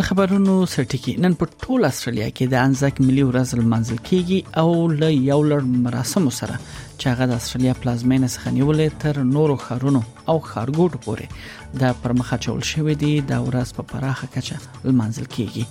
د خبرونو سرټکی نن په ټول استرالیا کې د انزاک ملي ورځ لمانځل کیږي او له یو لړ مراسمو سره چې هغه د استرالیا پلازمینه څخه نیولې تر نورو خارونو او خارګوټو پورې د پرمخه چول شوې دي د ورځ په پراخه کچه لمانځل کیږي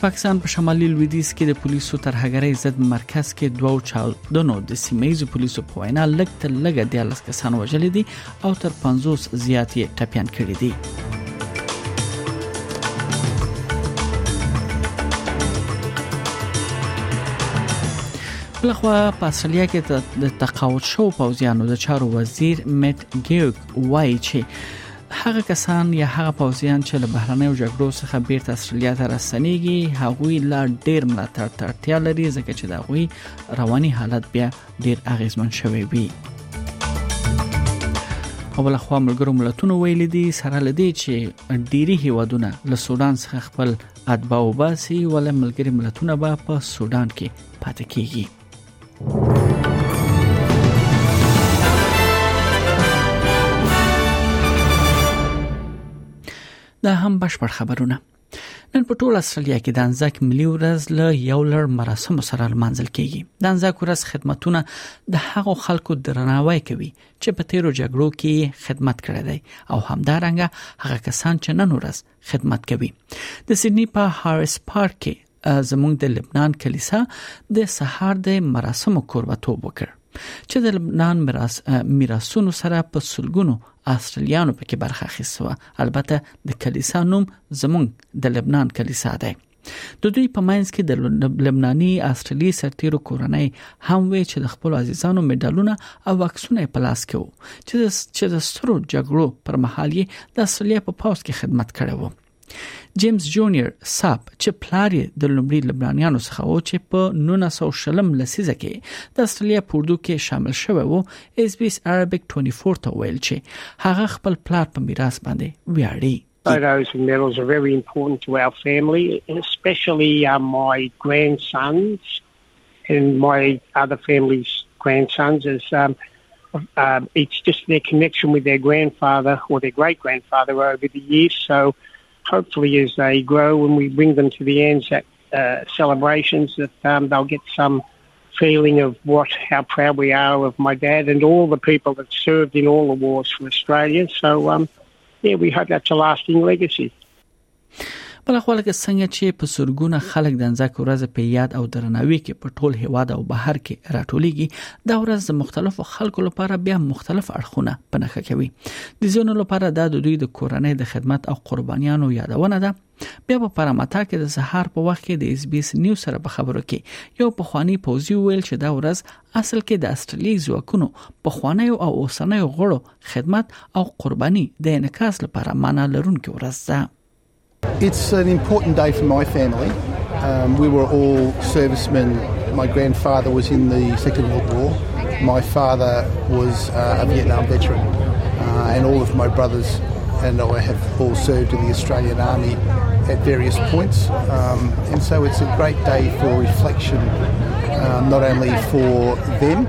پاکستان په شمالي لویدیځ کې د پولیسو ترهګرۍ ضد مرکز کې دوو چاودنو د سیمایي پولیسو په وینا لږ تر لږه د لس کسان وژل دي او تر 50 زیات یې ټپيان کړي دي بلخوا په اصلیا کې د تقاعد شو پوزیانو د چارو وزیر میت ګیوک وایي چې هغه کسان یا هغه پوزیان چې له بهرنیو جګړو څخه بیرته استرالیا ته راستنیږي هغوی لا ډیر ملاتړ ته اړتیا لري ځکه چې دا غوي رواني حالت بیا ډیر اغیزمن شوی وي اوله خو ملګرو ملتونو ویل دي سره لدی چې ډيري هیوادونه له سودان څخه خپل اتباع وباسي ول ملګری ملتونه به په سودان کې پاتې کیږي دا هم بشپړ خبرونه نن په ټول استرالیا کې د انزاک ملي ورځ له یو لړ مراسمو سره لمانځل کیږي د انزاک ورځ خدماتونه د هغو خلکو درناوی کوي چې په تیرو جګړو کې خدمت کړی دی او همدارنګه هغه کسان چې نن ورځ خدمت کوي د سیدنی په هارس پارک کې زمونږ د لبنان کلیسا د سهار د مراسمو کوربتوب وکړ چې د لبنان میراث میراثونو سره په سلګونو استرالیانو پکې برخه اخیسته البته د کلیسا نوم زمونږ د لبنان کلیسا دی د دوی په منځ کې د لبناني استرالی سرتیرو کورنۍ هم وی چې د خپل عزیزانو مډالونه او عکسونه په لاس کې وو چې د سترو جګړو پر مهال یې د استرالیا په پاوس کې خدمت کړی وو جیمز جونیئر ساب چې پلار یې د لومړي لبنانیانو څخه و چې په 1900 لسیزه کې د استرالیا پوردو کې شامل شوی وو اس بي اس عربیک 24 ته ویل چې هغه خپل پلار په میراث باندې ویاړي Photos and medals are very important to our family, especially uh, my grandsons. and my other family's grandsons. As um, um, it's just their connection with their grandfather or their great grandfather over the years. So hopefully, as they grow, when we bring them to the Anzac uh, celebrations, that um, they'll get some feeling of what how proud we are of my dad and all the people that served in all the wars for Australia. So, um, yeah, we hope that's a lasting legacy. بل خو لکه څنګه چې په سرګونه خلک د انځک ورځ په یاد او درناوي کې په ټول هواد او بهر کې راټولېږي دا ورځ د مختلفو خلکو لپاره بیا مختلف اړخونه په نخښه کوي د ځینو لپاره دا د دوی د کورنۍ د خدمت او قربانیانو یادونه ده بیا په پرماتا کې د سهار په وخت کې د اس بي اس نیوز سره په خبرو کې یو پخوانی پوزي ویل چې دا ورځ اصل کې د استرالیي ځواکونو پخوانی او اوسنۍ غړو خدمت او قرباني د انعکاس لپاره معنا لرونکې ورځ ده It's an important day for my family. Um, we were all servicemen. My grandfather was in the Second World War. My father was uh, a Vietnam veteran, uh, and all of my brothers and I have all served in the Australian Army at various points. Um, and so it's a great day for reflection, um, not only for them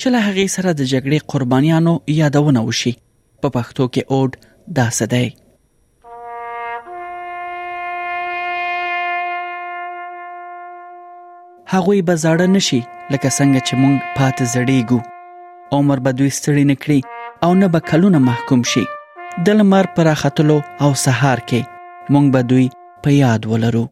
چې له هغې سره د جګړې قربانیانو یادونه وشي په پښتو کې اوډ داسې دی هغوی به زړه نشي لکه څنګه چې مونږ پاتې زړېګو عمر به دوی ستړي نکړي او نه به کلونه محکوم شي د لمر پر اختلو او سهار کې مونږ به دوی په یاد ولرو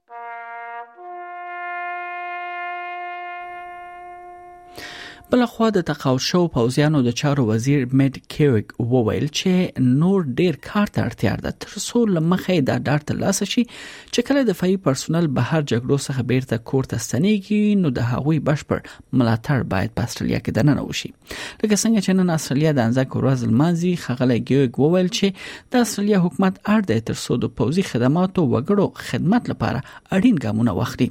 بل خو د تقاعد شو پوځیانو د چارو وزیر میډ کیوګ وویل چې نور ډیر کار ته اړتیا ده تر څو لمخې دا ډار تر لاسه شي چې کله د فای پرسونل بهر جګړو څخه بیرته کور ته ستنیږي نو د هغوی بشپړ ملاتړ باید په استرالیا کې دننه وشي لکه څنګه چې نن استرالیا د انځک ورځ لمانځي خغله کیوګ وویل چې د استرالیا حکومت اړ دی تر څو د پوځي خدماتو وګړو خدمت لپاره اړین ګامونه واخلي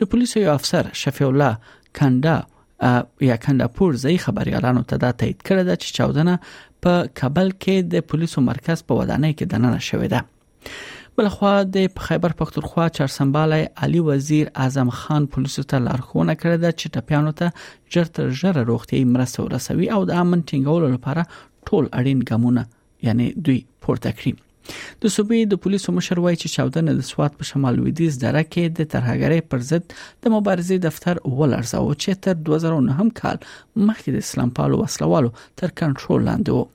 د پولیسو یو افسر شفیع الله کنده یا کنداپور ځای خبريالانو ته دا تایید کړی ده چې چاودنه په کابل کې د پولیسو مرکز په ودانۍ کې دننه شوې ده بلخوا د خیبر پختونخوا چارسمبالی علي وزیر اعظم خان پولیسو ته لارښوونه کړې ده چې ټپیانو ته ژر تر ژره روغتي مرسته ورسوي او د امن ټینګولو لپاره ټول اړین ګامونه یعنی دوی پورته کړی د صوبې د پولیسو مشر وایي چې چاودنه د سواد په شمال لویدیځ دره کې د ترهګرۍ پر ضد د مبارزې دفتر ولړزاوه چې تر 2009 کال مخکې د اسلام پالو وسلوالو تر کنټرول لاندې و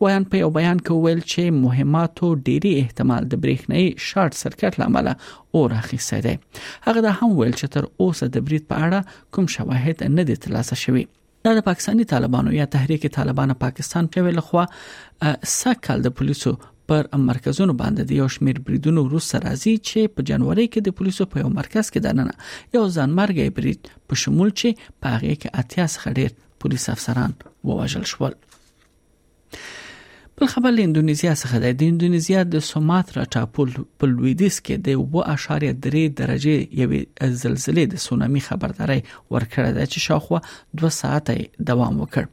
ویان په یو بیان کې ویل چې مهماتو ډيري احتمال د برېښنايي شارټ سرکټ لامل اور اخیسته دی هغه دا هم ویل چې تر اوسه د برید په اړه کوم شواهد نه دي ترلاسه شوي دا د پاکستاني طالبانو یا تحریک طالبان پاکستان په ویل خو سکهال د پولیسو پر مرکزونو باندې د یو شمیر بریدونو وروسته راځي چې په جنوري کې د پولیسو په یو مرکز کې دننه یو ځانمرګی برید په شمول چې په هغه کې اتیا څخه ډیر پولیس افسران ووژل شول بل خبر له اندونیزیا څخه دی د اندونیزیا د سوماترا ټاپو په لویدیځ کې د 1.3 درجه یوې زلزلې د سونامي خبرداري ورکړه ده چې شاوخوا 2 ساعت دوام وکړ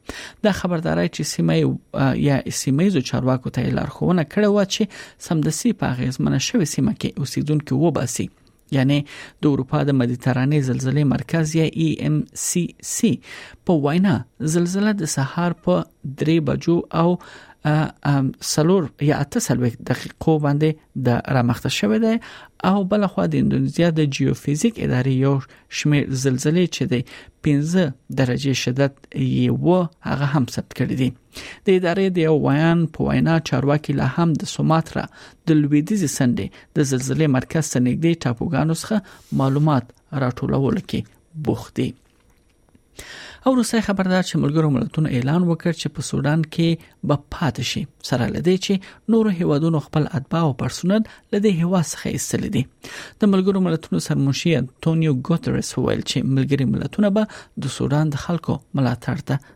دا خبرداري چې سیمه یا سیمه ییزو چارواکو ته لارښوونه کړې و چې سمدسي په غیزمنه شوې سیمه کې اوسیدونکو وباسي یعنی د اروپا د مدیترانې زلزلې مرکز یا ای ام سی سی په وینا زلزلہ د سهار په 3 بجو او سلور یا اته سلوي دقیقو باندې د رامخته شوې ده او بل خو د انډونیزیا د جیوفیزیک ادارې یو شمیر زلزلې چې د 15 درجه شدت یې و هغه هم ثبت کړې دي د ادارې د یو ویان په وینا چارواکي لا هم د سوماترا د لویدیځ سندې د زلزلې مرکز ته نږدې ټاپوګانو څخه معلومات راټولول کې بوخت دي او روسي خبردار چې ملګرو ملتونو اعلان وکړ چې په سودان کې به پاتې شي سره لدې چې نورو هیوادونو خپل اتباع او پرسونل لدې هوا څخه ایستل دي د ملګرو ملتونو سرمنشي انټونیو ګوتریس وویل چې ملګري ملتونه به د سودان د خلکو ملاتړ ته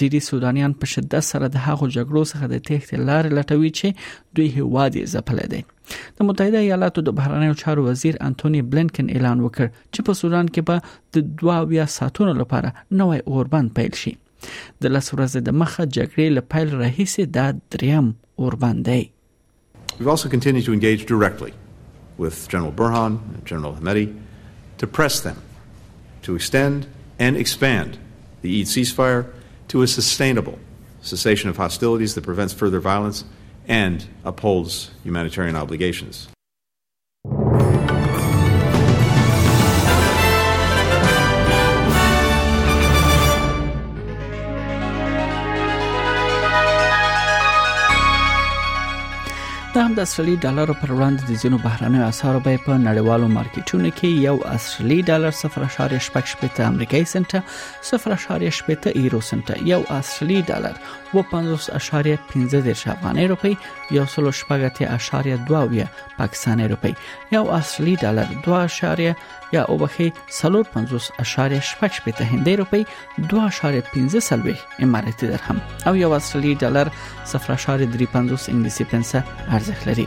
ډیری سودانیان په شدت سره د هغو جګړو څخه د تېښتې لارې لټوي چې دوی هیواد یې ځپلی دی د متحده ایالاتو د بهرنیو چارو وزیر انټونی بلینکن اعلان وکړ چې په سودان کې به د 22 ساعتونو لپاره نوې اوربند پیل شي د لس ورځې د مخه جګړې له پیل راهیسې دا دریم اوربند دی We've also continued to engage directly with General Burhan and General Hamedi to press them to extend and expand the Eid ceasefire to a sustainable cessation of hostilities that prevents further violence and upholds humanitarian obligations. د اصلي ډالر پر وړاندې د زینو بهرنیو اسعارو بیه په نړیوالو مارکیټونو کې یو اصلي ډالر 0.8 امریکایي سنت 0.8 یورو سنت یو اصلي ډالر و 50.15 افغاني روپی یو سلو شپږ اتیا اشاریه دوه اویا پاکستاني روپۍ یو اصلي ډالر دوه اشاریه یا اوبخي سلور پنځوس اشاریه شپږ شپېته هندۍ روپۍ دوه اشاریه پنځه سلوي اماراتي درهم او یو اصلي ډالر صفر اشاریه درې پنځوس انګلیسي پنسه ارزښت لري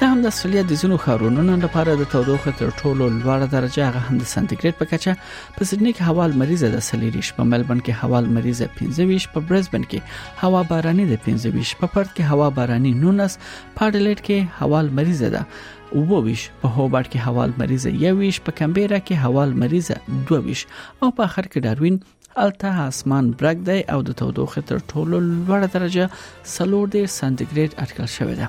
دا هم د استرالیا د ځینو ښارونو لپاره د تودوخې تر ټولو لوړه درجه هغه هم د سانتیګریډ په کچه په سیدنی کې هوا لمریزه ده سلیریش په ملبن کې هوا لمریزه 25 په برزبن کې هوا باراني ده 25 په پرت کې هوا باراني 19 په اډلیډ کې هوا لمریزه ده وویش په هوبارت کې هوا لمریزه یویش په کمبيرا کې هوا لمریزه دوویش او په اخر کې داروین الته اسمان برګ دی او د تودوخه تر ټولو لوړه درجه 3 سانتیګریډ اټکل شوې ده